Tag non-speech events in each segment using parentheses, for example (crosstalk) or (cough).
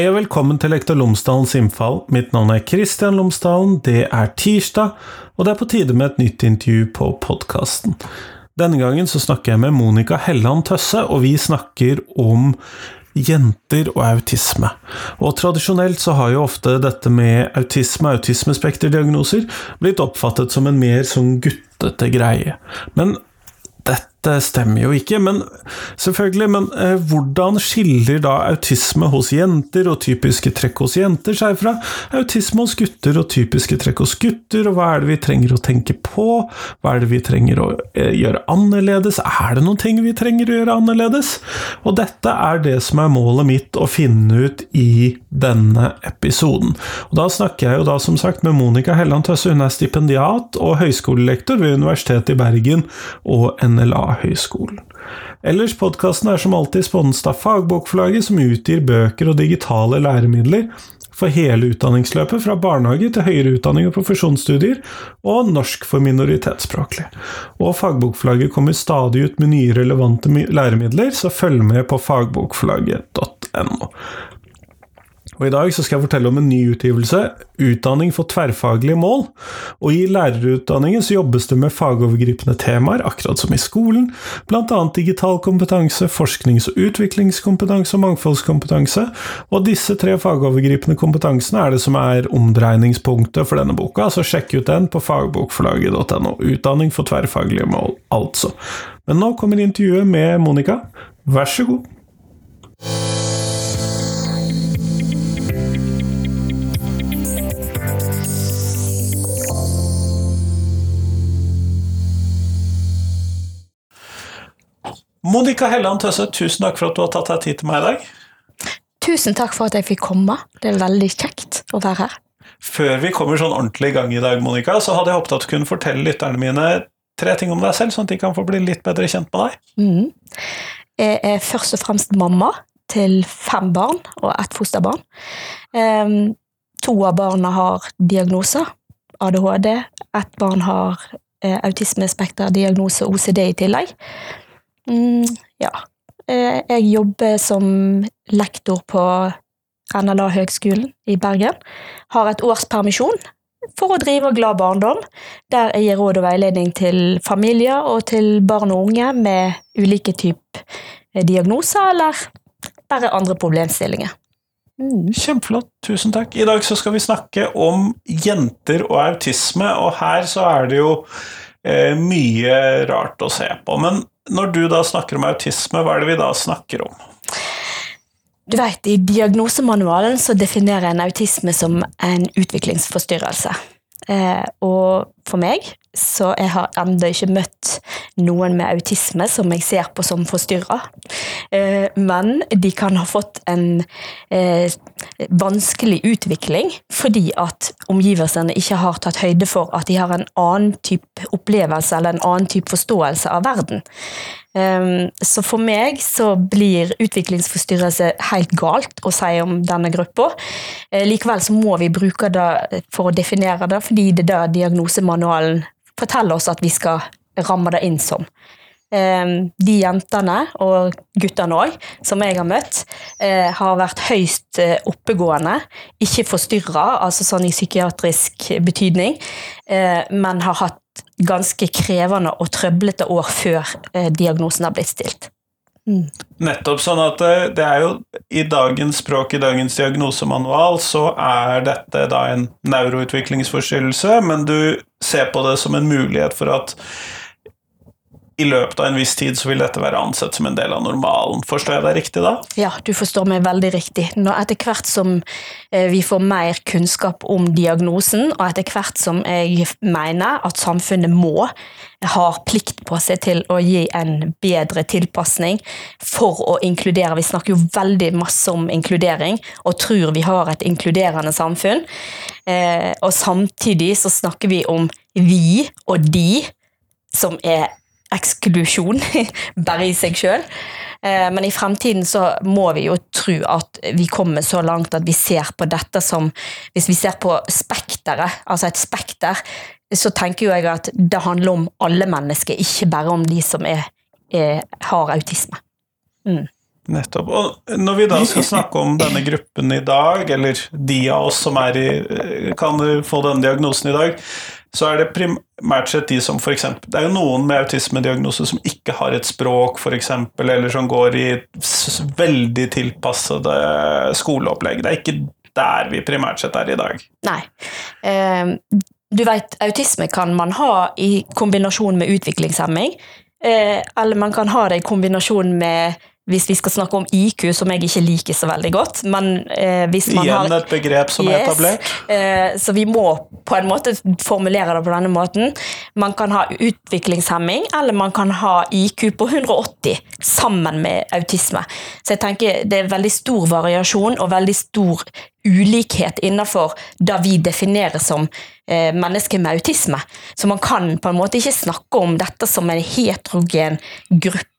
Hei og velkommen til Lektor Lomsdalens innfall. Mitt navn er Kristian Lomsdalen. Det er tirsdag, og det er på tide med et nytt intervju på podkasten. Denne gangen så snakker jeg med Monica Helland Tøsse, og vi snakker om jenter og autisme. Og tradisjonelt så har jo ofte dette med autisme, autismespekterdiagnoser, blitt oppfattet som en mer sånn guttete greie. Men dette stemmer jo ikke, men selvfølgelig, men eh, hvordan skiller da autisme hos jenter og typiske trekk hos jenter seg fra autisme hos gutter og typiske trekk hos gutter, og hva er det vi trenger å tenke på, hva er det vi trenger å eh, gjøre annerledes, er det noen ting vi trenger å gjøre annerledes? Og dette er det som er målet mitt å finne ut i denne episoden. Og da snakker jeg jo da som sagt med Monica Helland Tøsse, hun er stipendiat og høyskolelektor ved Universitetet i Bergen og NLA-høgskolen. Ellers, podkasten er som alltid sponset av Fagbokforlaget, som utgir bøker og digitale læremidler for hele utdanningsløpet, fra barnehage til høyere utdanning og profesjonsstudier, og norsk for minoritetsspråklige. Og Fagbokforlaget kommer stadig ut med nye relevante læremidler, så følg med på fagbokforlaget.no. Og I dag så skal jeg fortelle om en ny utgivelse, Utdanning for tverrfaglige mål. Og I lærerutdanningen så jobbes det med fagovergripende temaer, akkurat som i skolen, bl.a. digital kompetanse, forsknings- og utviklingskompetanse og mangfoldskompetanse. Og disse tre fagovergripende kompetansene er det som er omdreiningspunktet for denne boka, så sjekk ut den på fagbokforlaget.no. Utdanning for tverrfaglige mål, altså. Men nå kommer intervjuet med Monica. Vær så god. Monica Helland Tøsse, tusen takk for at du har tatt deg tid til meg i dag. Tusen takk for at jeg fikk komme. Det er veldig kjekt å være her. Før vi kommer sånn ordentlig i gang i dag, Monica, så hadde jeg håpet at du kunne fortelle lytterne mine tre ting om deg selv, sånn at de kan få bli litt bedre kjent med deg. Mm. Jeg er først og fremst mamma til fem barn og ett fosterbarn. Um, to av barna har diagnoser. ADHD. Ett barn har eh, autismespekterdiagnose OCD i tillegg. Mm, ja. Eh, jeg jobber som lektor på NLA høgskolen i Bergen. Har et års permisjon for å drive Glad barndom, der jeg gir råd og veiledning til familier og til barn og unge med ulike typer eh, diagnoser eller bare andre problemstillinger. Mm. Kjempeflott, tusen takk. I dag så skal vi snakke om jenter og autisme, og her så er det jo eh, mye rart å se på. Men når du da snakker om autisme, hva er det vi da snakker om? Du vet, I diagnosemanualen så definerer en autisme som en utviklingsforstyrrelse. Eh, og for meg så jeg har ennå ikke møtt noen med autisme som jeg ser på som forstyrra. Eh, men de kan ha fått en eh, vanskelig utvikling fordi at omgivelsene ikke har tatt høyde for at de har en annen type opplevelse eller en annen type forståelse av verden. Eh, så for meg så blir utviklingsforstyrrelse helt galt å si om denne gruppa. Likevel så må vi bruke det for å definere det, fordi det er det diagnosemanualen forteller oss at vi skal ramme det inn som. Ehm, de jentene, og guttene òg, som jeg har møtt, eh, har vært høyst eh, oppegående. Ikke forstyrra, altså sånn i psykiatrisk betydning, eh, men har hatt ganske krevende og trøblete år før diagnosen har blitt stilt. Nettopp. sånn at det er jo I dagens språk, i dagens diagnosemanual, så er dette da en neuroutviklingsforstyrrelse, men du ser på det som en mulighet for at i løpet av en viss tid så vil dette være ansett som en del av normalen. Forstår jeg deg riktig da? Ja, du forstår meg veldig riktig. Når etter hvert som eh, vi får mer kunnskap om diagnosen, og etter hvert som jeg mener at samfunnet må ha plikt på seg til å gi en bedre tilpasning for å inkludere. Vi snakker jo veldig masse om inkludering og tror vi har et inkluderende samfunn. Eh, og samtidig så snakker vi om vi og de, som er eksklusjon (laughs) bare i seg sjøl. Eh, men i fremtiden så må vi jo tro at vi kommer så langt at vi ser på dette som Hvis vi ser på spekteret, altså et spekter, så tenker jo jeg at det handler om alle mennesker, ikke bare om de som er, er, har autisme. Mm. Nettopp. Og når vi da skal snakke om denne gruppen i dag, eller de av oss som i, kan få denne diagnosen i dag, så er det primært sett de som f.eks. Det er jo noen med autismediagnose som ikke har et språk, f.eks., eller som går i veldig tilpassede skoleopplegg. Det er ikke der vi primært sett er i dag. Nei. Eh, du vet, autisme kan man ha i kombinasjon med utviklingshemming. Eh, eller man kan ha det i kombinasjon med hvis vi skal snakke om IQ, som jeg ikke liker så veldig godt. Men eh, hvis man Igjen har et begrep som er etablert. Eh, så vi må på en måte formulere det på denne måten. Man kan ha utviklingshemming, eller man kan ha IQ på 180 sammen med autisme. Så jeg tenker det er veldig stor variasjon og veldig stor ulikhet innenfor det vi definerer som eh, mennesker med autisme. Så man kan på en måte ikke snakke om dette som en heterogen gruppe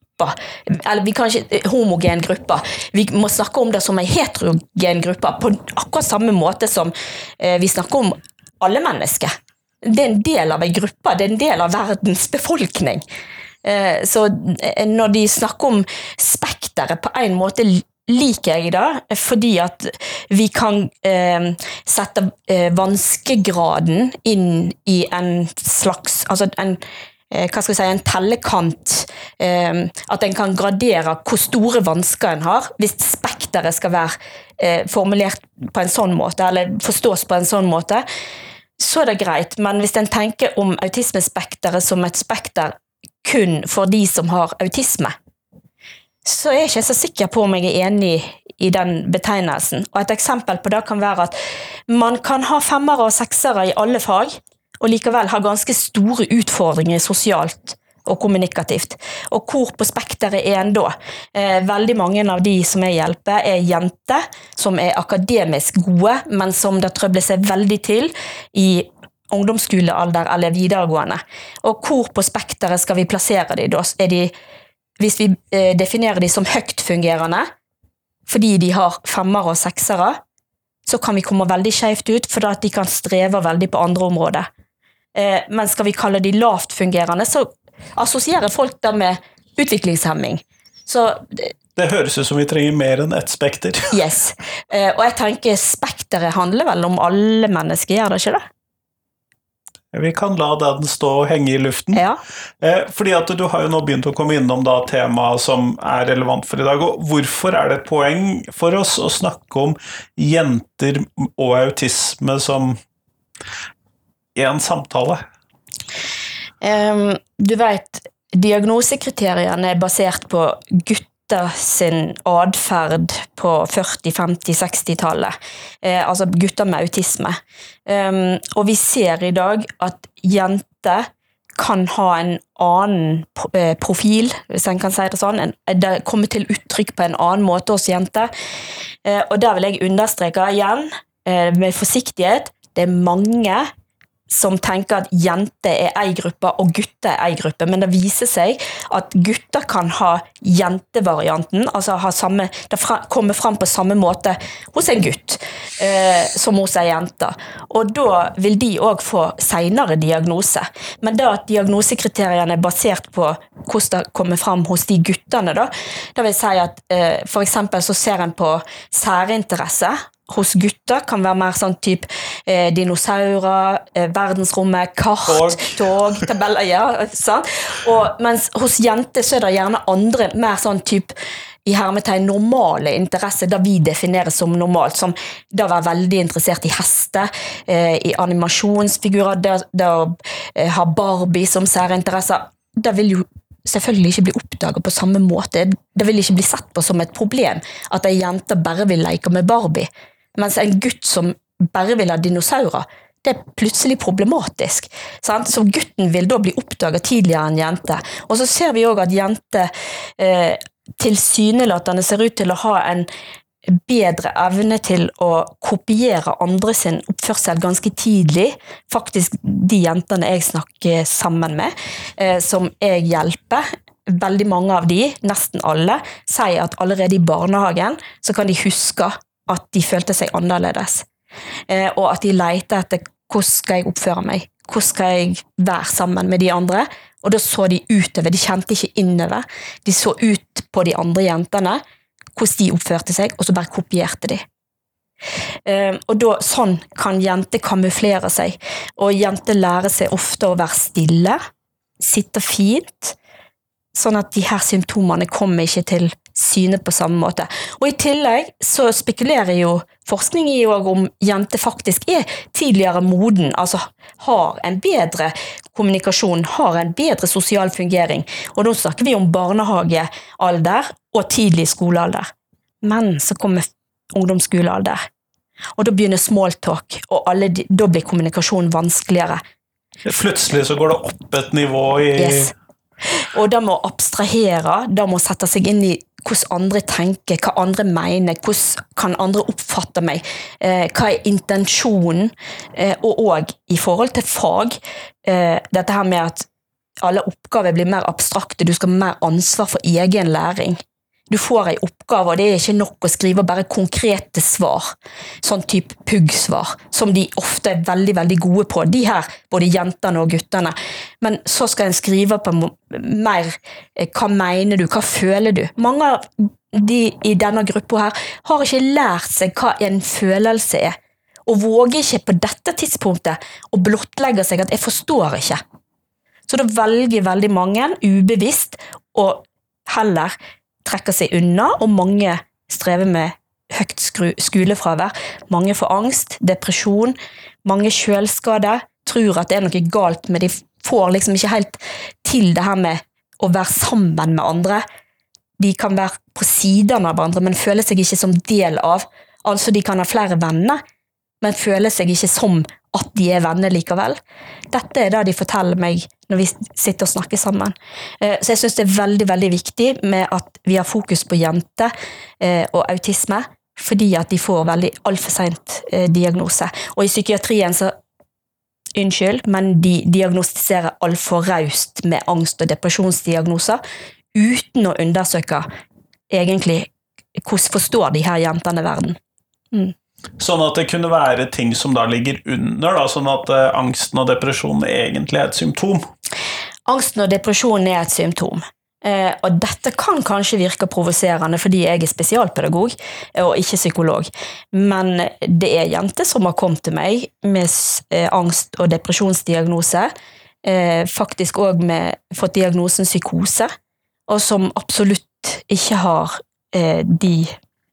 eller vi kan ikke eh, homogen gruppe. Vi må snakke om det som en heterogen gruppe på akkurat samme måte som eh, vi snakker om alle mennesker. Det er en del av en gruppe, det er en del av verdens befolkning. Eh, så når de snakker om spekteret på en måte liker jeg det, fordi at vi kan eh, sette vanskegraden inn i en slags Altså en hva skal vi si, en tellekant. Eh, at en kan gradere hvor store vansker en har, hvis spekteret skal være eh, formulert på en sånn måte, eller forstås på en sånn måte. Så er det greit, men hvis en tenker om autismespekteret som et spekter kun for de som har autisme, så er jeg ikke så sikker på om jeg er enig i den betegnelsen. Og Et eksempel på det kan være at man kan ha femmere og seksere i alle fag, og likevel har ganske store utfordringer sosialt og kommunikativt. Og hvor på spekteret er en da? Eh, veldig mange av de som jeg hjelper, er jenter som er akademisk gode, men som det trøbler seg veldig til i ungdomsskolealder eller videregående. Og hvor på spekteret skal vi plassere de da? De, hvis vi eh, definerer de som høyt fungerende, fordi de har femmere og seksere, så kan vi komme veldig skjevt ut, for at de kan streve veldig på andre områder. Eh, men skal vi kalle de lavtfungerende, så assosierer folk det med utviklingshemming. Så det høres ut som vi trenger mer enn ett spekter. (laughs) yes. Eh, og jeg tenker spekteret handler vel om alle mennesker, gjør det ikke det? Vi kan la den stå og henge i luften. Ja. Eh, fordi at du har jo nå begynt å komme innom da temaet som er relevant for i dag. og Hvorfor er det et poeng for oss å snakke om jenter og autisme som en samtale? Um, du vet, diagnosekriteriene er basert på gutter sin atferd på 40-, 50-, 60-tallet. Eh, altså gutter med autisme. Um, og vi ser i dag at jenter kan ha en annen eh, profil, hvis en kan si det sånn. Det kommer til uttrykk på en annen måte hos jenter. Eh, og der vil jeg understreke igjen, eh, med forsiktighet, det er mange som tenker at jenter er ei gruppe og gutter er ei gruppe, men det viser seg at gutter kan ha jentevarianten, altså ha samme, det kommer fram på samme måte hos en gutt eh, som hos ei jente. Og da vil de òg få seinere diagnose. Men da at diagnosekriteriene er basert på hvordan det kommer fram hos de guttene, da, det vil si at eh, f.eks. så ser en på særinteresse hos gutter kan være mer sånn type eh, dinosaurer, eh, verdensrommet, kart, tog, tog tabeller ja, sant? Og, Mens hos jenter så er det gjerne andre mer sånn type i hermetegn normale interesser, det vi definerer som normalt, som det å være veldig interessert i hester, eh, i animasjonsfigurer, det, det å eh, ha Barbie som særinteresser. Det vil jo selvfølgelig ikke bli oppdaga på samme måte. Det vil ikke bli sett på som et problem at ei jente bare vil leke med Barbie. Mens en gutt som bare vil ha dinosaurer, det er plutselig problematisk. Sant? Så gutten vil da bli oppdaga tidligere enn jente. Og så ser vi òg at jenter eh, tilsynelatende ser ut til å ha en bedre evne til å kopiere andre sin oppførsel ganske tidlig. Faktisk de jentene jeg snakker sammen med, eh, som jeg hjelper. Veldig mange av de, nesten alle, sier at allerede i barnehagen så kan de huske at de følte seg annerledes. Eh, og at de leter etter hvordan skal jeg oppføre meg, hvordan skal jeg være sammen med de andre. Og da så de utover, de kjente ikke innover. De så ut på de andre jentene hvordan de oppførte seg, og så bare kopierte de. Eh, og da, Sånn kan jenter kamuflere seg, og jenter lærer seg ofte å være stille, sitte fint, sånn at de her symptomene kommer ikke til syne på samme måte. Og I tillegg så spekulerer jo forskning i om jenter faktisk er tidligere moden, altså har en bedre kommunikasjon, har en bedre sosial fungering. Og nå snakker vi om barnehagealder og tidlig skolealder. Men så kommer ungdomsskolealder. Og da begynner smalltalk, og alle, da blir kommunikasjonen vanskeligere. Plutselig så går det opp et nivå i Yes. Og da må abstrahere, da må sette seg inn i hvordan andre tenker, hva andre mener, hvordan kan andre oppfatte meg, eh, hva er intensjonen, eh, og òg i forhold til fag, eh, dette her med at alle oppgaver blir mer abstrakte, du skal ha mer ansvar for egen læring. Du får ei oppgave, og det er ikke nok å skrive bare konkrete svar, sånn type pugg-svar, som de ofte er veldig veldig gode på, de her, både jentene og guttene. Men så skal en skrive på mer eh, hva mener du, hva føler du? Mange av de i denne gruppa her har ikke lært seg hva en følelse er, og våger ikke på dette tidspunktet å blottlegge seg at 'jeg forstår ikke'. Så da velger veldig mange ubevisst å heller trekke seg unna, og mange strever med høyt skolefravær. Mange får angst, depresjon, mange sjølskader. tror at det er noe galt, men de får liksom ikke helt til det her med å være sammen med andre. De kan være på sidene av hverandre, men føler seg ikke som del av. Altså, de kan ha flere venner, men føler seg ikke som at de er venner likevel. Dette er det de forteller meg når vi sitter og snakker sammen. Eh, Så jeg syns det er veldig veldig viktig med at vi har fokus på jenter eh, og autisme, fordi at de får veldig altfor seint eh, diagnose. Og i psykiatrien så Unnskyld, men de diagnostiserer altfor raust med angst- og depresjonsdiagnoser uten å undersøke egentlig hvordan forstår de her jentene verden. Sånn at det kunne være ting som da ligger under, da, sånn at eh, angsten og depresjonen egentlig er et symptom. Angsten og depresjonen er et symptom. Eh, og dette kan kanskje virke provoserende fordi jeg er spesialpedagog eh, og ikke psykolog, men det er jenter som har kommet til meg med eh, angst- og depresjonsdiagnose, eh, faktisk òg fått diagnosen psykose, og som absolutt ikke har eh, de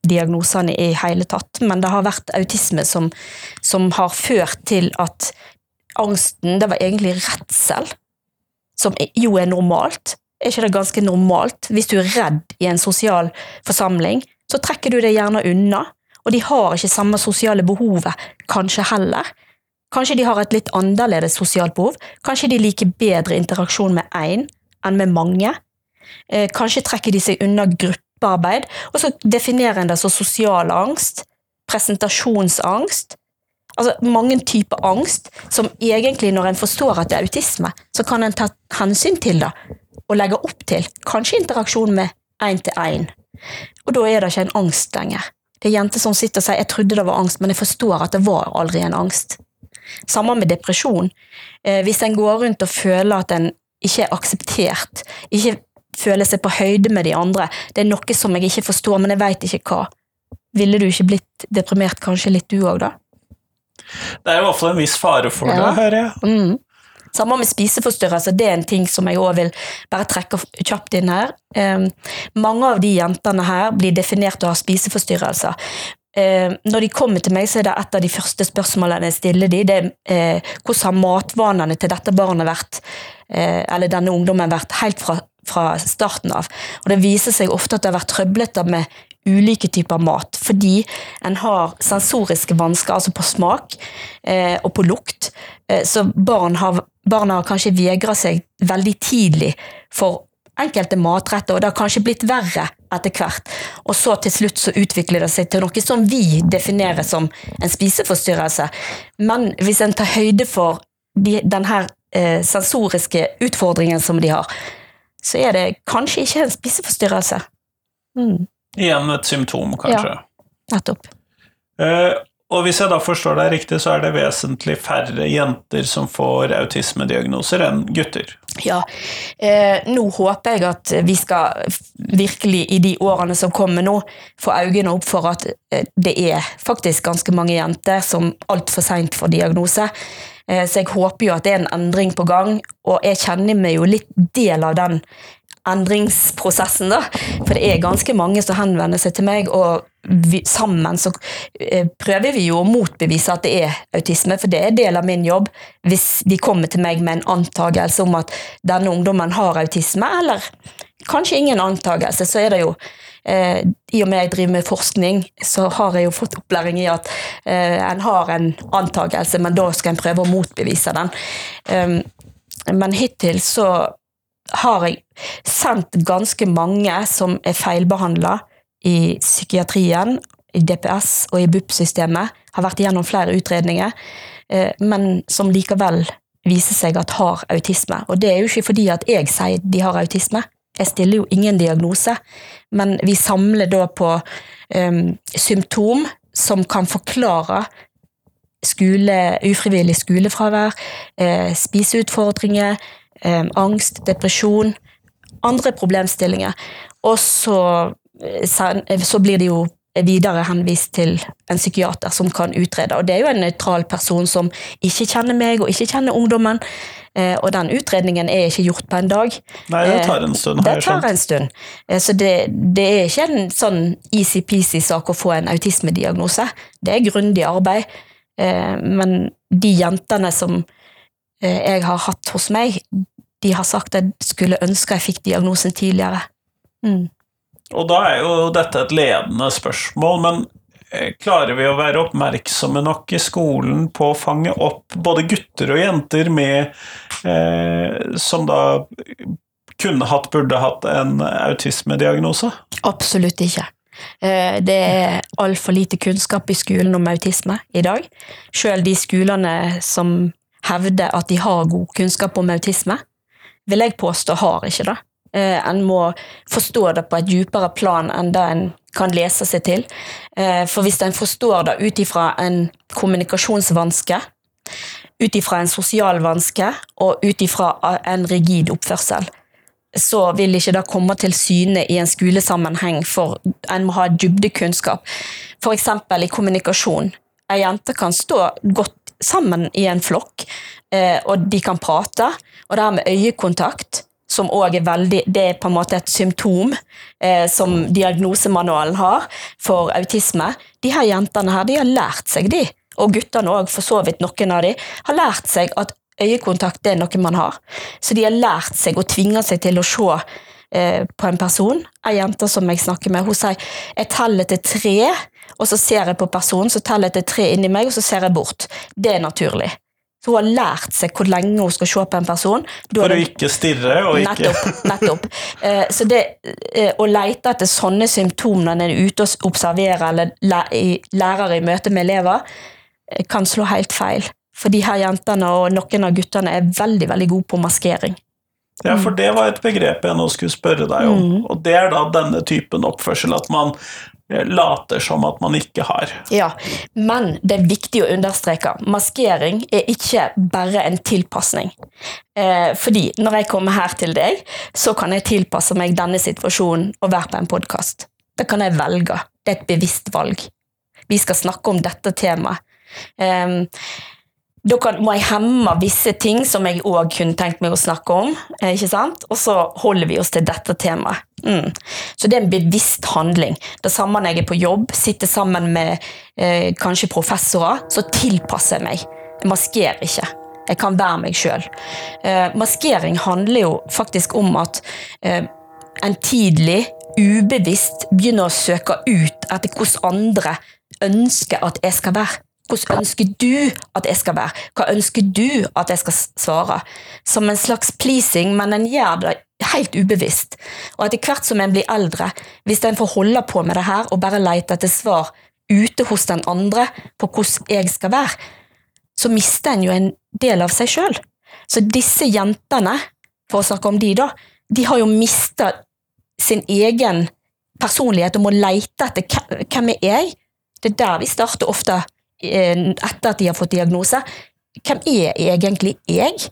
diagnosene i hele tatt, men det har vært autisme som, som har ført til at angsten, det var egentlig redsel, som jo er normalt. Er ikke det ganske normalt? Hvis du er redd i en sosial forsamling, så trekker du deg gjerne unna, og de har ikke samme sosiale behovet, kanskje heller. Kanskje de har et litt annerledes sosialt behov, kanskje de liker bedre interaksjon med én enn med mange. Eh, Kanskje trekker de seg unna gruppearbeid, og så definerer en det som sosial angst, presentasjonsangst, altså mange typer angst, som egentlig, når en forstår at det er autisme, så kan en ta hensyn til det, og legge opp til kanskje interaksjon med én til én. Og da er det ikke en angst lenger. Det er jenter som sitter og sier 'jeg trodde det var angst', men jeg forstår at det var aldri en angst. Samme med depresjon. Eh, hvis en går rundt og føler at en ikke er akseptert, ikke føler seg på høyde med de andre, det er noe som jeg ikke forstår, men jeg veit ikke hva. Ville du ikke blitt deprimert kanskje litt du òg, da? Det er i hvert fall en viss fare for Ja. det, hører jeg. Mm. Samme med spiseforstyrrelser, det er en ting som jeg òg vil bare trekke kjapt inn her. Um, mange av de jentene her blir definert å ha spiseforstyrrelser. Eh, når de kommer til meg, så er det et av de første spørsmålene jeg stiller de, det er uh, hvordan har matvanene til dette barnet vært, uh, eller denne ungdommen vært, helt fra, fra starten av. Og det viser seg ofte at det har vært trøblete med ulike typer mat, fordi en har sensoriske vansker, altså på smak eh, og på lukt. Eh, så barn har, barna har kanskje vegra seg veldig tidlig for enkelte matretter, og det har kanskje blitt verre etter hvert. Og så til slutt så utvikler det seg til noe som vi definerer som en spiseforstyrrelse. Men hvis en tar høyde for de, denne eh, sensoriske utfordringen som de har, så er det kanskje ikke en spiseforstyrrelse. Mm, Igjen et symptom, kanskje. Ja, nettopp. Eh, Og hvis jeg da forstår deg riktig, så er det vesentlig færre jenter som får autismediagnoser enn gutter. Ja. Eh, nå håper jeg at vi skal virkelig i de årene som kommer nå, få øynene opp for at eh, det er faktisk ganske mange jenter som altfor seint får diagnose. Eh, så jeg håper jo at det er en endring på gang, og jeg kjenner meg jo litt del av den endringsprosessen, da. For det er ganske mange som henvender seg til meg, og vi, sammen så eh, prøver vi jo å motbevise at det er autisme, for det er del av min jobb. Hvis de kommer til meg med en antakelse om at denne ungdommen har autisme, eller kanskje ingen antakelse, så er det jo eh, I og med jeg driver med forskning, så har jeg jo fått opplæring i at eh, en har en antakelse, men da skal en prøve å motbevise den. Um, men hittil så har jeg sendt ganske mange som er feilbehandla i psykiatrien, i DPS og i BUP-systemet, har vært igjennom flere utredninger, eh, men som likevel viser seg at har autisme. Og det er jo ikke fordi at jeg sier de har autisme, jeg stiller jo ingen diagnose, men vi samler da på um, symptom som kan forklare skole, ufrivillig skolefravær, eh, spiseutfordringer, eh, angst, depresjon, andre problemstillinger. Og så, eh, så blir det jo videre henvist til en psykiater som kan utrede. Og det er jo en nøytral person som ikke kjenner meg og ikke kjenner ungdommen. Eh, og den utredningen er ikke gjort på en dag. Nei, det tar en stund. Det tar en stund. Eh, så det, det er ikke en sånn easy-peasy sak å få en autismediagnose. Det er grundig arbeid. Men de jentene som jeg har hatt hos meg, de har sagt at jeg skulle ønske jeg fikk diagnosen tidligere. Mm. Og da er jo dette et ledende spørsmål, men eh, klarer vi å være oppmerksomme nok i skolen på å fange opp både gutter og jenter med eh, som da kunne hatt, burde hatt en autismediagnose? Absolutt ikke. Eh, det er altfor lite kunnskap i skolen om autisme i dag. Selv de skolene som hevder at de har god kunnskap om autisme, vil jeg påstå har ikke det. Eh, en må forstå det på et dypere plan enn det en kan lese seg til. Eh, for hvis en forstår det ut ifra en kommunikasjonsvanske, ut ifra en sosial vanske og ut ifra en rigid oppførsel, så vil ikke det komme til syne i en skolesammenheng, for en må ha dybdekunnskap. F.eks. i kommunikasjon. Ei jente kan stå godt sammen i en flokk, eh, og de kan prate. Og det her med øyekontakt, som òg er veldig Det er på en måte et symptom eh, som diagnosemanualen har for autisme. De her jentene her, de har lært seg, de, og guttene òg, for så vidt noen av de, har lært seg at øyekontakt det er noe man har. Så de har lært seg og tvinger seg til å se eh, på en person. Ei jente som jeg snakker med, hun sier jeg teller til tre, og så ser jeg på personen, så teller jeg til tre inni meg, og så ser jeg bort. Det er naturlig. Så hun har lært seg hvor lenge hun skal se på en person. For å ikke stirre? Og ikke... Nettopp. nettopp. Eh, så det eh, å lete etter sånne symptomer når en er ute og observerer eller lærer i møte med elever, eh, kan slå helt feil. For de her jentene og noen av guttene er veldig veldig gode på maskering. Ja, for det var et begrep jeg nå skulle spørre deg om. Mm. Og det er da denne typen oppførsel, at man later som at man ikke har. Ja, men det er viktig å understreke maskering er ikke bare en tilpasning. Eh, fordi når jeg kommer her til deg, så kan jeg tilpasse meg denne situasjonen og være på en podkast. Det kan jeg velge. Det er et bevisst valg. Vi skal snakke om dette temaet. Eh, da kan, må jeg hemme visse ting som jeg òg kunne tenkt meg å snakke om. Eh, ikke sant? Og så holder vi oss til dette temaet. Mm. Så det er en bevisst handling. Det samme når jeg er på jobb, sitter sammen med eh, kanskje professorer, så tilpasser jeg meg. Jeg maskerer ikke. Jeg kan være meg sjøl. Eh, maskering handler jo faktisk om at eh, en tidlig, ubevisst, begynner å søke ut etter hvordan andre ønsker at jeg skal være. Hvordan ønsker du at jeg skal være? Hva ønsker du at jeg skal svare? Som en slags pleasing, men en gjør det helt ubevisst. Og etter hvert som en blir eldre, hvis en får holde på med det her og bare lete etter svar ute hos den andre på hvordan jeg skal være, så mister en jo en del av seg sjøl. Så disse jentene, for å snakke om de, da, de har jo mista sin egen personlighet og må lete etter hvem er jeg? Det er der vi starter ofte etter at de har fått diagnose. Hvem er egentlig jeg?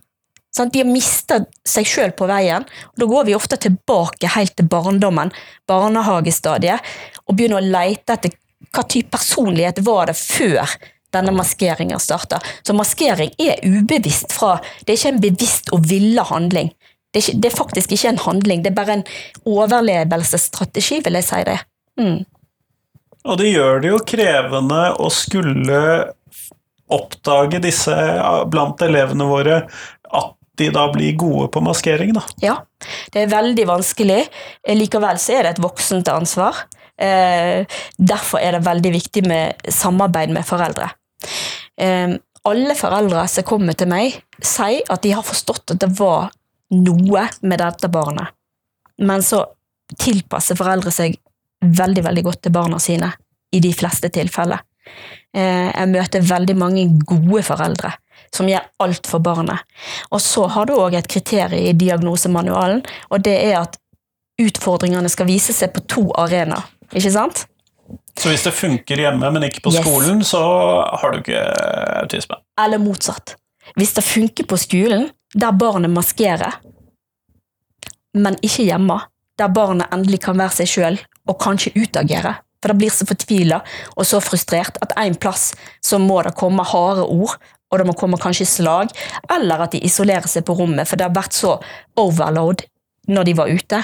De har mista seg sjøl på veien. og Da går vi ofte tilbake helt til barndommen, barnehagestadiet, og begynner å leite etter hva type personlighet var det før denne maskeringen starta. Så maskering er ubevisst fra Det er ikke en bevisst og ville handling. Det er, ikke, det er faktisk ikke en handling, det er bare en overlevelsesstrategi, vil jeg si det. Mm. Og det gjør det jo krevende å skulle oppdage disse blant elevene våre, at de da blir gode på maskering, da. Ja, det er veldig vanskelig. Likevel så er det et voksent ansvar. Eh, derfor er det veldig viktig med samarbeid med foreldre. Eh, alle foreldre som kommer til meg, sier at de har forstått at det var noe med dette barnet. Men så tilpasser foreldre seg veldig, veldig godt til barna sine i de fleste tilfeller. Eh, jeg møter veldig mange gode foreldre som gjør alt for barnet. Og så har du òg et kriterium i diagnosemanualen, og det er at utfordringene skal vise seg på to arenaer. Ikke sant? Så hvis det funker hjemme, men ikke på yes. skolen, så har du ikke autisme? Eller motsatt. Hvis det funker på skolen, der barnet maskerer, men ikke hjemme, der barnet endelig kan være seg sjøl og kanskje utagere, for det blir så fortvila og så frustrert at en plass så må det komme harde ord, og det må komme kanskje slag, eller at de isolerer seg på rommet, for det har vært så overload når de var ute.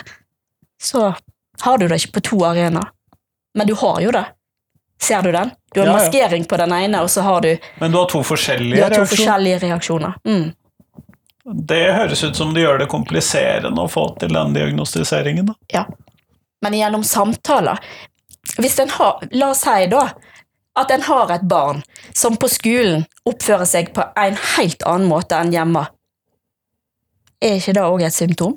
Så har du det ikke på to arenaer. Men du har jo det. Ser du den? Du har ja, ja. maskering på den ene, og så har du Men du har to forskjellige reaksjoner? Du har to forskjellige reaksjoner. Mm. Det høres ut som det gjør det kompliserende å få til den diagnostiseringen. Da. Ja. Men gjennom samtaler hvis en har, La oss si da at en har et barn som på skolen oppfører seg på en helt annen måte enn hjemme. Er ikke det òg et symptom?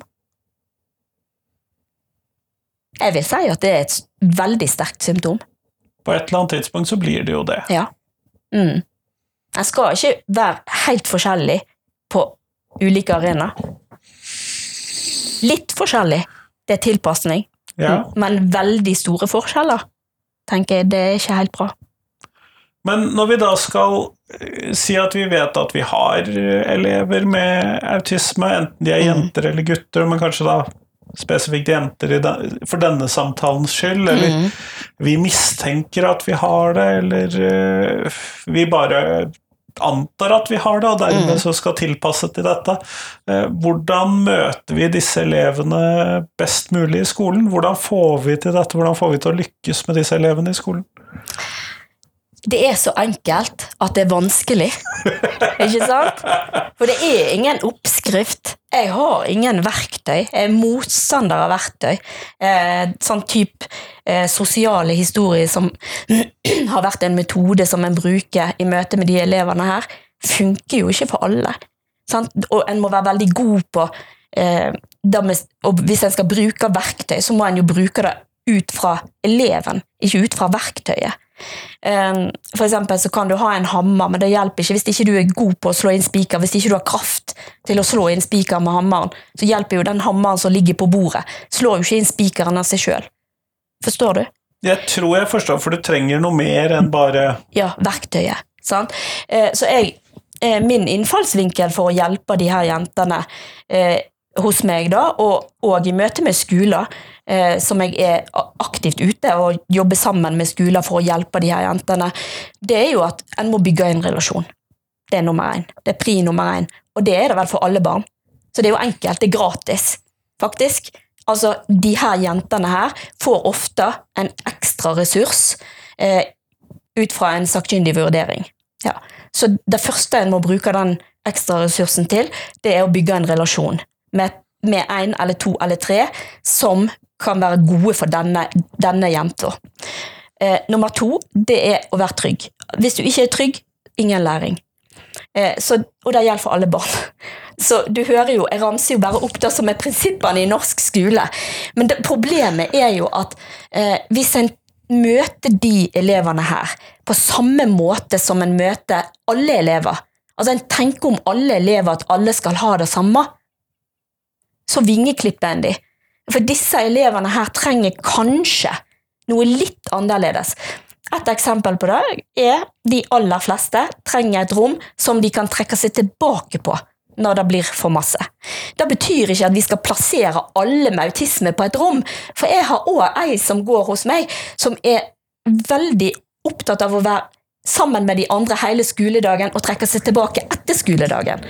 Jeg vil si at det er et veldig sterkt symptom. På et eller annet tidspunkt så blir det jo det. Ja. Mm. En skal ikke være helt forskjellig på ulike arenaer. Litt forskjellig, det er tilpasning. Ja. Men veldig store forskjeller, tenker jeg, det er ikke helt bra. Men når vi da skal eh, si at vi vet at vi har elever med autisme, enten de er mm. jenter eller gutter, men kanskje da spesifikt jenter for denne samtalens skyld, eller mm. vi mistenker at vi har det, eller eh, vi bare antar at vi har det, og dermed mm. så skal tilpasse til dette. Eh, hvordan møter vi disse elevene best mulig i skolen? Hvordan får vi til dette? Hvordan får vi til å lykkes med disse elevene i skolen? Det er så enkelt at det er vanskelig. Ikke sant? For det er ingen oppskrift. Jeg har ingen verktøy. Jeg er motstander av verktøy. Eh, sånn type eh, sosiale historier som (clears throat) har vært en metode som en bruker i møte med de elevene her, funker jo ikke for alle. Sant? Og en må være veldig god på eh, med, Og hvis en skal bruke verktøy, så må en jo bruke det ut fra eleven, ikke ut fra verktøyet. Ehm, for eksempel så kan du ha en hammer, men det hjelper ikke hvis ikke du er god på å slå inn spiker. Hvis ikke du har kraft til å slå inn spiker med hammeren, så hjelper jo den hammeren som ligger på bordet. Slår jo ikke inn spikeren av seg sjøl. Forstår du? Jeg tror jeg forstår, for du trenger noe mer enn bare Ja, verktøyet. Sant? Eh, så jeg, eh, min innfallsvinkel for å hjelpe de her jentene eh, hos meg, da, og, og i møte med skoler, eh, som jeg er aktivt ute og jobber sammen med skoler for å hjelpe de her jentene, det er jo at en må bygge en relasjon. Det er nummer én. Det er pri nummer én. Og det er det vel for alle barn. Så det er jo enkelt. Det er gratis, faktisk. Altså, de her jentene her får ofte en ekstra ressurs eh, ut fra en sakkyndig vurdering. Ja. Så det første en må bruke den ekstra ressursen til, det er å bygge en relasjon med en eller to eller tre som kan være gode for denne, denne jenta. Eh, nummer to det er å være trygg. Hvis du ikke er trygg, ingen læring. Eh, så, og det gjelder for alle barn. (laughs) Så du hører jo, Jeg ramser jo bare opp det som er prinsippene i norsk skole. Men det, problemet er jo at eh, hvis en møter de elevene her på samme måte som en møter alle elever Altså En tenker om alle elever at alle skal ha det samme. Så vingeklipper en de. For disse elevene her trenger kanskje noe litt annerledes. Et eksempel på det er de aller fleste trenger et rom som de kan trekke seg tilbake på når det blir for masse. Det betyr ikke at vi skal plassere alle med autisme på et rom, for jeg har òg ei som går hos meg, som er veldig opptatt av å være sammen med de andre hele skoledagen og trekke seg tilbake etter skoledagen.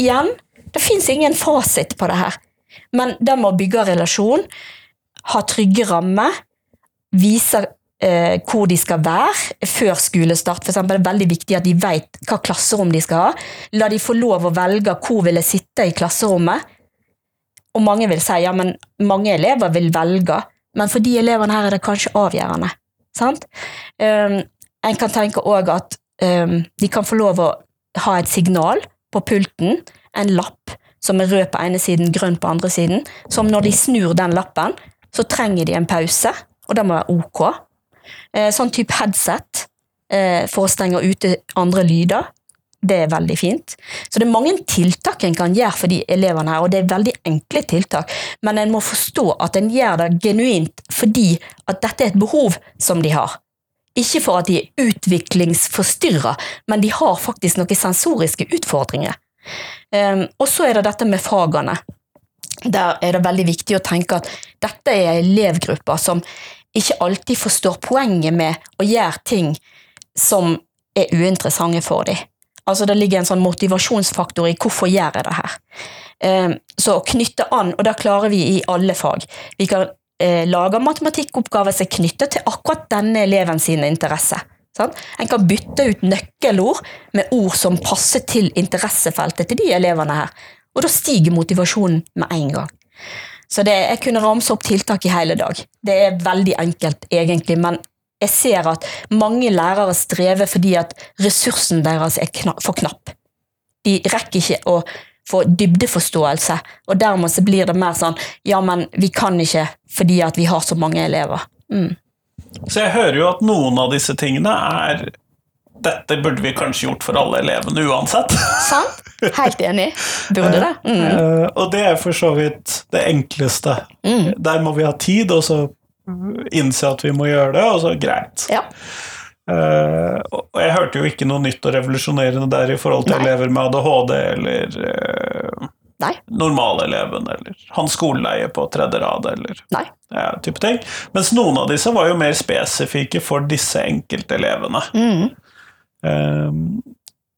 Igjen, det fins ingen fasit på det her, men det må bygge relasjon, ha trygge rammer, vise eh, hvor de skal være før skolestart. For eksempel, det er veldig viktig at de vet hva klasserom de skal ha. La de få lov å velge hvor vil jeg sitte i klasserommet. Og mange vil si ja, men mange elever vil velge, men for de elevene her er det kanskje avgjørende. Sant? Um, en kan tenke òg at um, de kan få lov å ha et signal på pulten, en lapp som er rød på ene siden, grønn på andre siden, som når de snur den lappen, så trenger de en pause, og det må være ok. Eh, sånn type headset eh, for å stenge ute andre lyder. Det er veldig fint. Så det er mange tiltak en kan gjøre for de elevene her, og det er veldig enkle tiltak, men en må forstå at en gjør det genuint fordi at dette er et behov som de har. Ikke for at de er utviklingsforstyrra, men de har faktisk noen sensoriske utfordringer. Um, og så er det dette med fagene. Der er det veldig viktig å tenke at dette er elevgrupper som ikke alltid forstår poenget med å gjøre ting som er uinteressante for dem. Altså Det ligger en sånn motivasjonsfaktor i hvorfor gjør jeg det her. Eh, så å knytte an, og det klarer vi i alle fag. Vi kan eh, lage matematikkoppgaver som er knyttet til akkurat denne eleven sine interesser. Sant? En kan bytte ut nøkkelord med ord som passer til interessefeltet til de elevene her. Og da stiger motivasjonen med en gang. Så det, jeg kunne ramse opp tiltak i hele dag. Det er veldig enkelt, egentlig, men jeg ser at mange lærere strever fordi at ressursen deres er knapp, for knapp. De rekker ikke å få dybdeforståelse, og dermed så blir det mer sånn ja, men vi kan ikke fordi at vi har så mange elever. Mm. Så jeg hører jo at noen av disse tingene er dette burde vi kanskje gjort for alle elevene uansett. Sant? Helt enig. Burde det. (laughs) Mm. Uh, og det er for så vidt det enkleste. Mm. Der må vi ha tid, og så innse at vi må gjøre det, og så greit. Ja. Uh, og jeg hørte jo ikke noe nytt og revolusjonerende der i forhold til Nei. elever med ADHD eller uh, Nei. normaleleven eller han skoleleie på tredje rad eller Nei. Ja, type ting. Mens noen av disse var jo mer spesifikke for disse enkeltelevene. Mm. Um,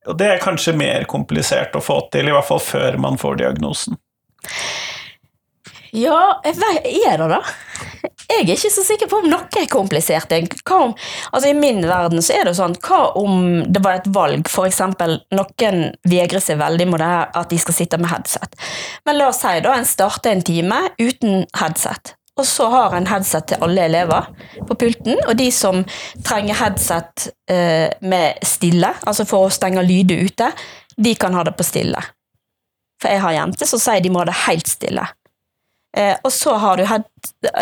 og det er kanskje mer komplisert å få til, i hvert fall før man får diagnosen. Ja, er det da? Jeg er ikke så sikker på om noe er komplisert. Om, altså I min verden så er det sånn, hva om det var et valg, f.eks. noen vegrer seg veldig her at de skal sitte med headset. Men la oss si da en starter en time uten headset. Og så har en headset til alle elever på pulten. Og de som trenger headset eh, med stille, altså for å stenge lyder ute, de kan ha det på stille. For jeg har jenter som sier de må ha det helt stille. Eh, og så har du head,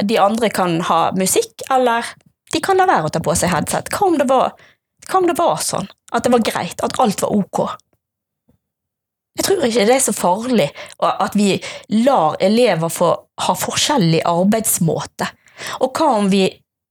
De andre kan ha musikk, eller de kan la være å ta på seg headset. Hva om det var, om det var sånn? At det var greit? At alt var ok? Jeg tror ikke det er så farlig at vi lar elever få ha forskjellig arbeidsmåte. Og hva om vi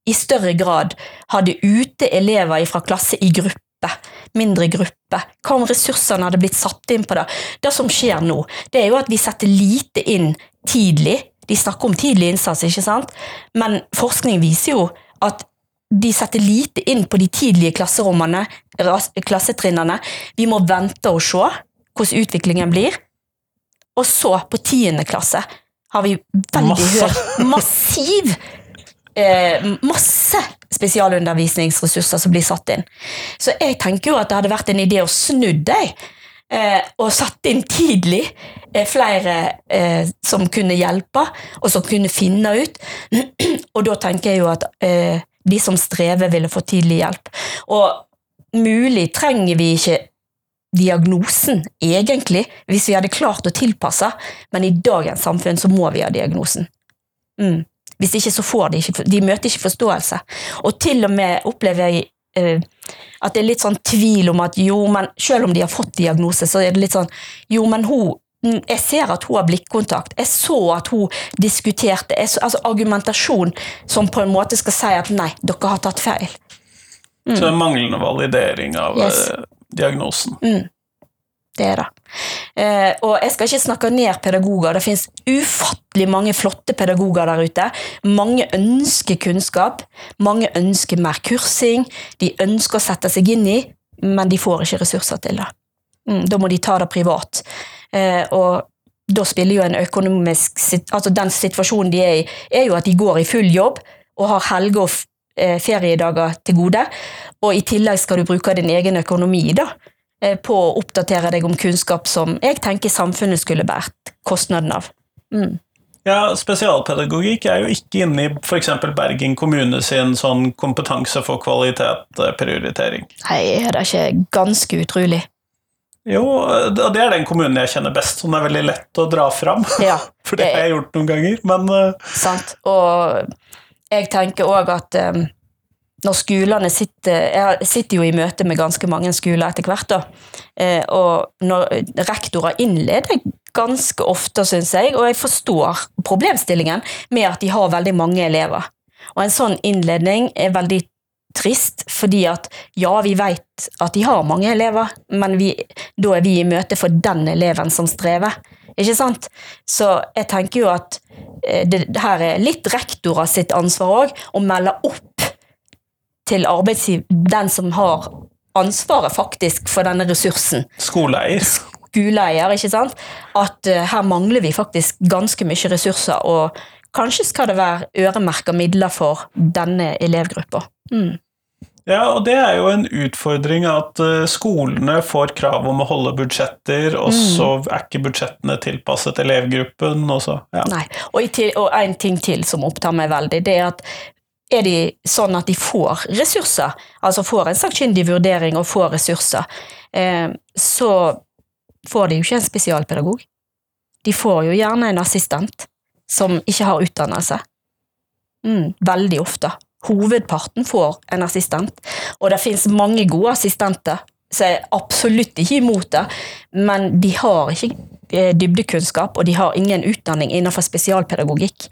i større grad hadde ute elever fra klasse i gruppe, mindre gruppe? Hva om ressursene hadde blitt satt inn på det? Det som skjer nå, det er jo at vi setter lite inn tidlig. De snakker om tidlig innsats, ikke sant? Men forskning viser jo at de setter lite inn på de tidlige klasserommene, klassetrinnene. Vi må vente og se hvordan utviklingen blir. Og så, på tiende klasse, har vi veldig høy massiv eh, Masse spesialundervisningsressurser som blir satt inn. Så jeg tenker jo at det hadde vært en idé å snu deg. Eh, og satt inn tidlig eh, flere eh, som kunne hjelpe, og som kunne finne ut. (clears throat) og da tenker jeg jo at eh, de som strever, ville få tidlig hjelp. Og mulig trenger vi ikke diagnosen, egentlig, hvis vi hadde klart å tilpasse, men i dagens samfunn så må vi ha diagnosen. Mm. Hvis ikke så får de ikke De møter ikke forståelse. Og til og med opplever jeg at det er litt sånn tvil om at jo, men selv om de har fått diagnose, så er det litt sånn Jo, men hun mm, jeg ser at hun har blikkontakt. Jeg så at hun diskuterte. Så, altså argumentasjon som på en måte skal si at nei, dere har tatt feil. Så det er manglende validering av Yes. diagnosen. diagnosen. Det er det. Eh, og jeg skal ikke snakke ned pedagoger. Det finnes ufattelig mange flotte pedagoger der ute. Mange ønsker kunnskap. Mange ønsker mer kursing. De ønsker å sette seg inn i, men de får ikke ressurser til det. Mm, da må de ta det privat. Eh, og da spiller jo en økonomisk Altså den situasjonen de er i, er jo at de går i full jobb og har helge- og eh, feriedager til gode. Og i tillegg skal du bruke din egen økonomi da, på å oppdatere deg om kunnskap som jeg tenker samfunnet skulle båret kostnaden av. Mm. Ja, Spesialpedagogikk er jo ikke inne i f.eks. Bergen kommune sin sånn kompetanse for kvalitet-prioritering. Nei, er det ikke ganske utrolig? Jo, og det er den kommunen jeg kjenner best, som er veldig lett å dra fram. (laughs) Ja, (laughs) For det har jeg gjort noen ganger, men eh, sant. Og jeg tenker òg at eh, når skolene sitter Jeg sitter jo i møte med ganske mange skoler etter hvert, da. Eh, og når rektorer innleder ganske ofte, syns jeg, og jeg forstår problemstillingen med at de har veldig mange elever. Og en sånn innledning er veldig trist, fordi at ja, vi vet at de har mange elever, men vi, da er vi i møte for den eleven som strever. Ikke sant? Så jeg tenker jo at eh, det, her er litt rektorer sitt ansvar òg, å melde opp til arbeidsgiver, den som har ansvaret faktisk for denne ressursen skoleeier skoleeier, ikke sant? At uh, her mangler vi faktisk ganske mye ressurser, og kanskje skal det være øremerka midler for denne elevgruppa. Mm. Ja, og det er jo en utfordring at eh, skolene får krav om å holde budsjetter, og Mm. så er ikke budsjettene tilpasset elevgruppen, og så ja. Nei. Og, til, og en ting til som opptar meg veldig, det er at er de sånn at de får ressurser, altså får en sakkyndig vurdering og får ressurser, eh, så får de jo ikke en spesialpedagog. De får jo gjerne en assistent som ikke har utdannelse. Mm, veldig ofte. Hovedparten får en assistent, og det finnes mange gode assistenter, så jeg er absolutt ikke imot det, men de har ikke dybdekunnskap, og de har ingen utdanning innenfor spesialpedagogikk.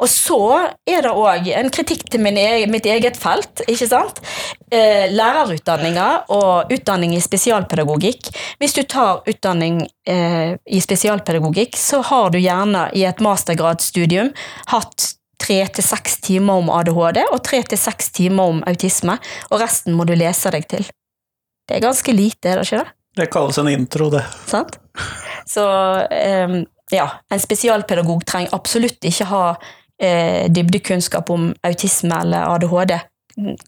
Og så er det òg en kritikk til min mitt eget felt, ikke sant? Eh, lærerutdanninga og utdanning i spesialpedagogikk. Hvis du tar utdanning eh, i spesialpedagogikk, så har du gjerne i et mastergradsstudium hatt tre til seks timer om ADHD og tre til seks timer om autisme, og resten må du lese deg til. Det er ganske lite, er det ikke det? Det kalles en intro, det. Sant? Så um, ja, en spesialpedagog trenger absolutt ikke ha eh, dybdekunnskap om autisme eller ADHD.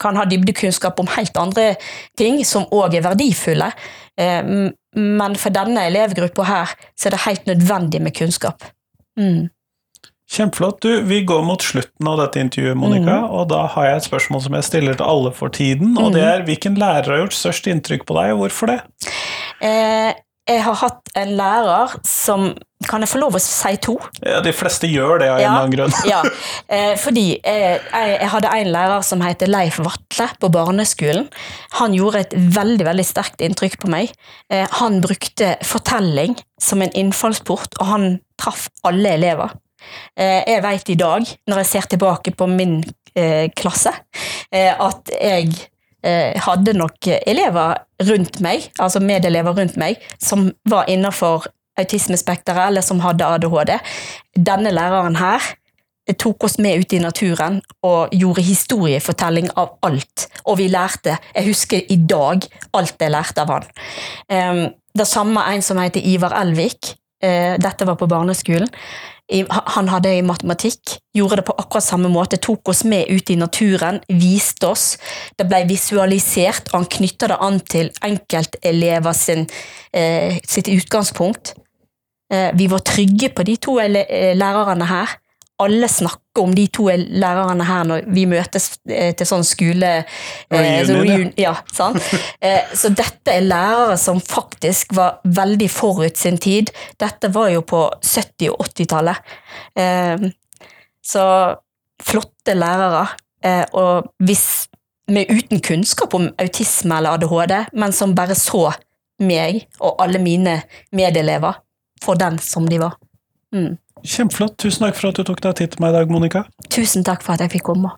Kan ha dybdekunnskap om helt andre ting som òg er verdifulle. Eh, men for denne elevgruppa her, så er det helt nødvendig med kunnskap. Mm. Kjempeflott. Du, vi går mot slutten av dette intervjuet, Monica, Mm. og da har jeg et spørsmål som jeg stiller til alle for tiden, og det er hvilken lærer har gjort størst inntrykk på deg, og hvorfor det? Eh, jeg har hatt en lærer som Kan jeg få lov å si to? Ja, de fleste gjør det av en eller annen grunn. Ja, (laughs) eh, fordi eh, jeg, jeg hadde en lærer som heter Leif Vatle på barneskolen. Han gjorde et veldig veldig sterkt inntrykk på meg. Eh, han brukte fortelling som en innfallsport, og han traff alle elever. Eh, jeg vet i dag, når jeg ser tilbake på min eh, klasse, eh, at jeg hadde nok elever rundt meg, altså medelever rundt meg, som var innenfor autismespekteret, eller som hadde ADHD. Denne læreren her tok oss med ut i naturen og gjorde historiefortelling av alt. Og vi lærte, jeg husker i dag, alt jeg lærte av han. Um, det samme en som heter Ivar Elvik, dette var på barneskolen. Han hadde i matematikk, gjorde det på akkurat samme måte, tok oss med ut i naturen, viste oss. Det ble visualisert, og han knytta det an til enkeltelever sin, eh, sitt utgangspunkt. Eh, vi var trygge på de to eh, lærerne her. Alle snakker om de to lærerne her når vi møtes eh, til sånn skole... eh, så ja. sant? (laughs) Eh, Så dette er lærere som faktisk var veldig forut sin tid. Dette var jo på 70- og 80-tallet. Eh, Så flotte lærere. Og hvis med uten kunnskap om autisme eller ADHD, men som bare så meg og alle mine medelever for den som de var. Mm. Kjempeflott. Tusen takk for at du tok deg tid til meg i dag, Monica. Tusen takk for at jeg fikk komme.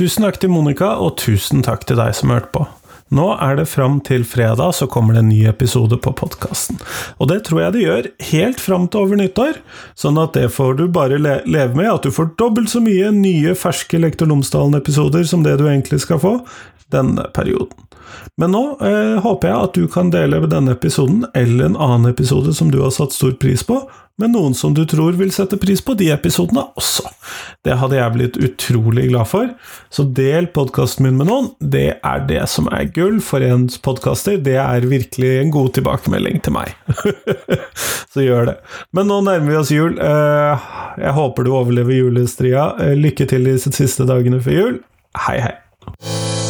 Tusen takk til Monica, og tusen takk til deg som hørte på. Nå er det fram til fredag, så kommer det en ny episode på podkasten. Og det tror jeg det gjør helt fram til over nyttår, sånn at det får du bare le leve med, at du får dobbelt så mye nye, ferske Lektor Lomsdalen-episoder som det du egentlig skal få denne perioden. Men nå eh, håper jeg at du kan dele denne episoden, eller en annen episode som du har satt stor pris på, med noen som du tror vil sette pris på de episodene også. Det hadde jeg blitt utrolig glad for, så del podkasten min med noen. Det er det som er gull for en podkaster. Det er virkelig en god tilbakemelding til meg. (laughs) så gjør det. Men nå nærmer vi oss jul. Eh, jeg håper du overlever julestria. Eh, lykke til de siste dagene før jul. Hei, hei.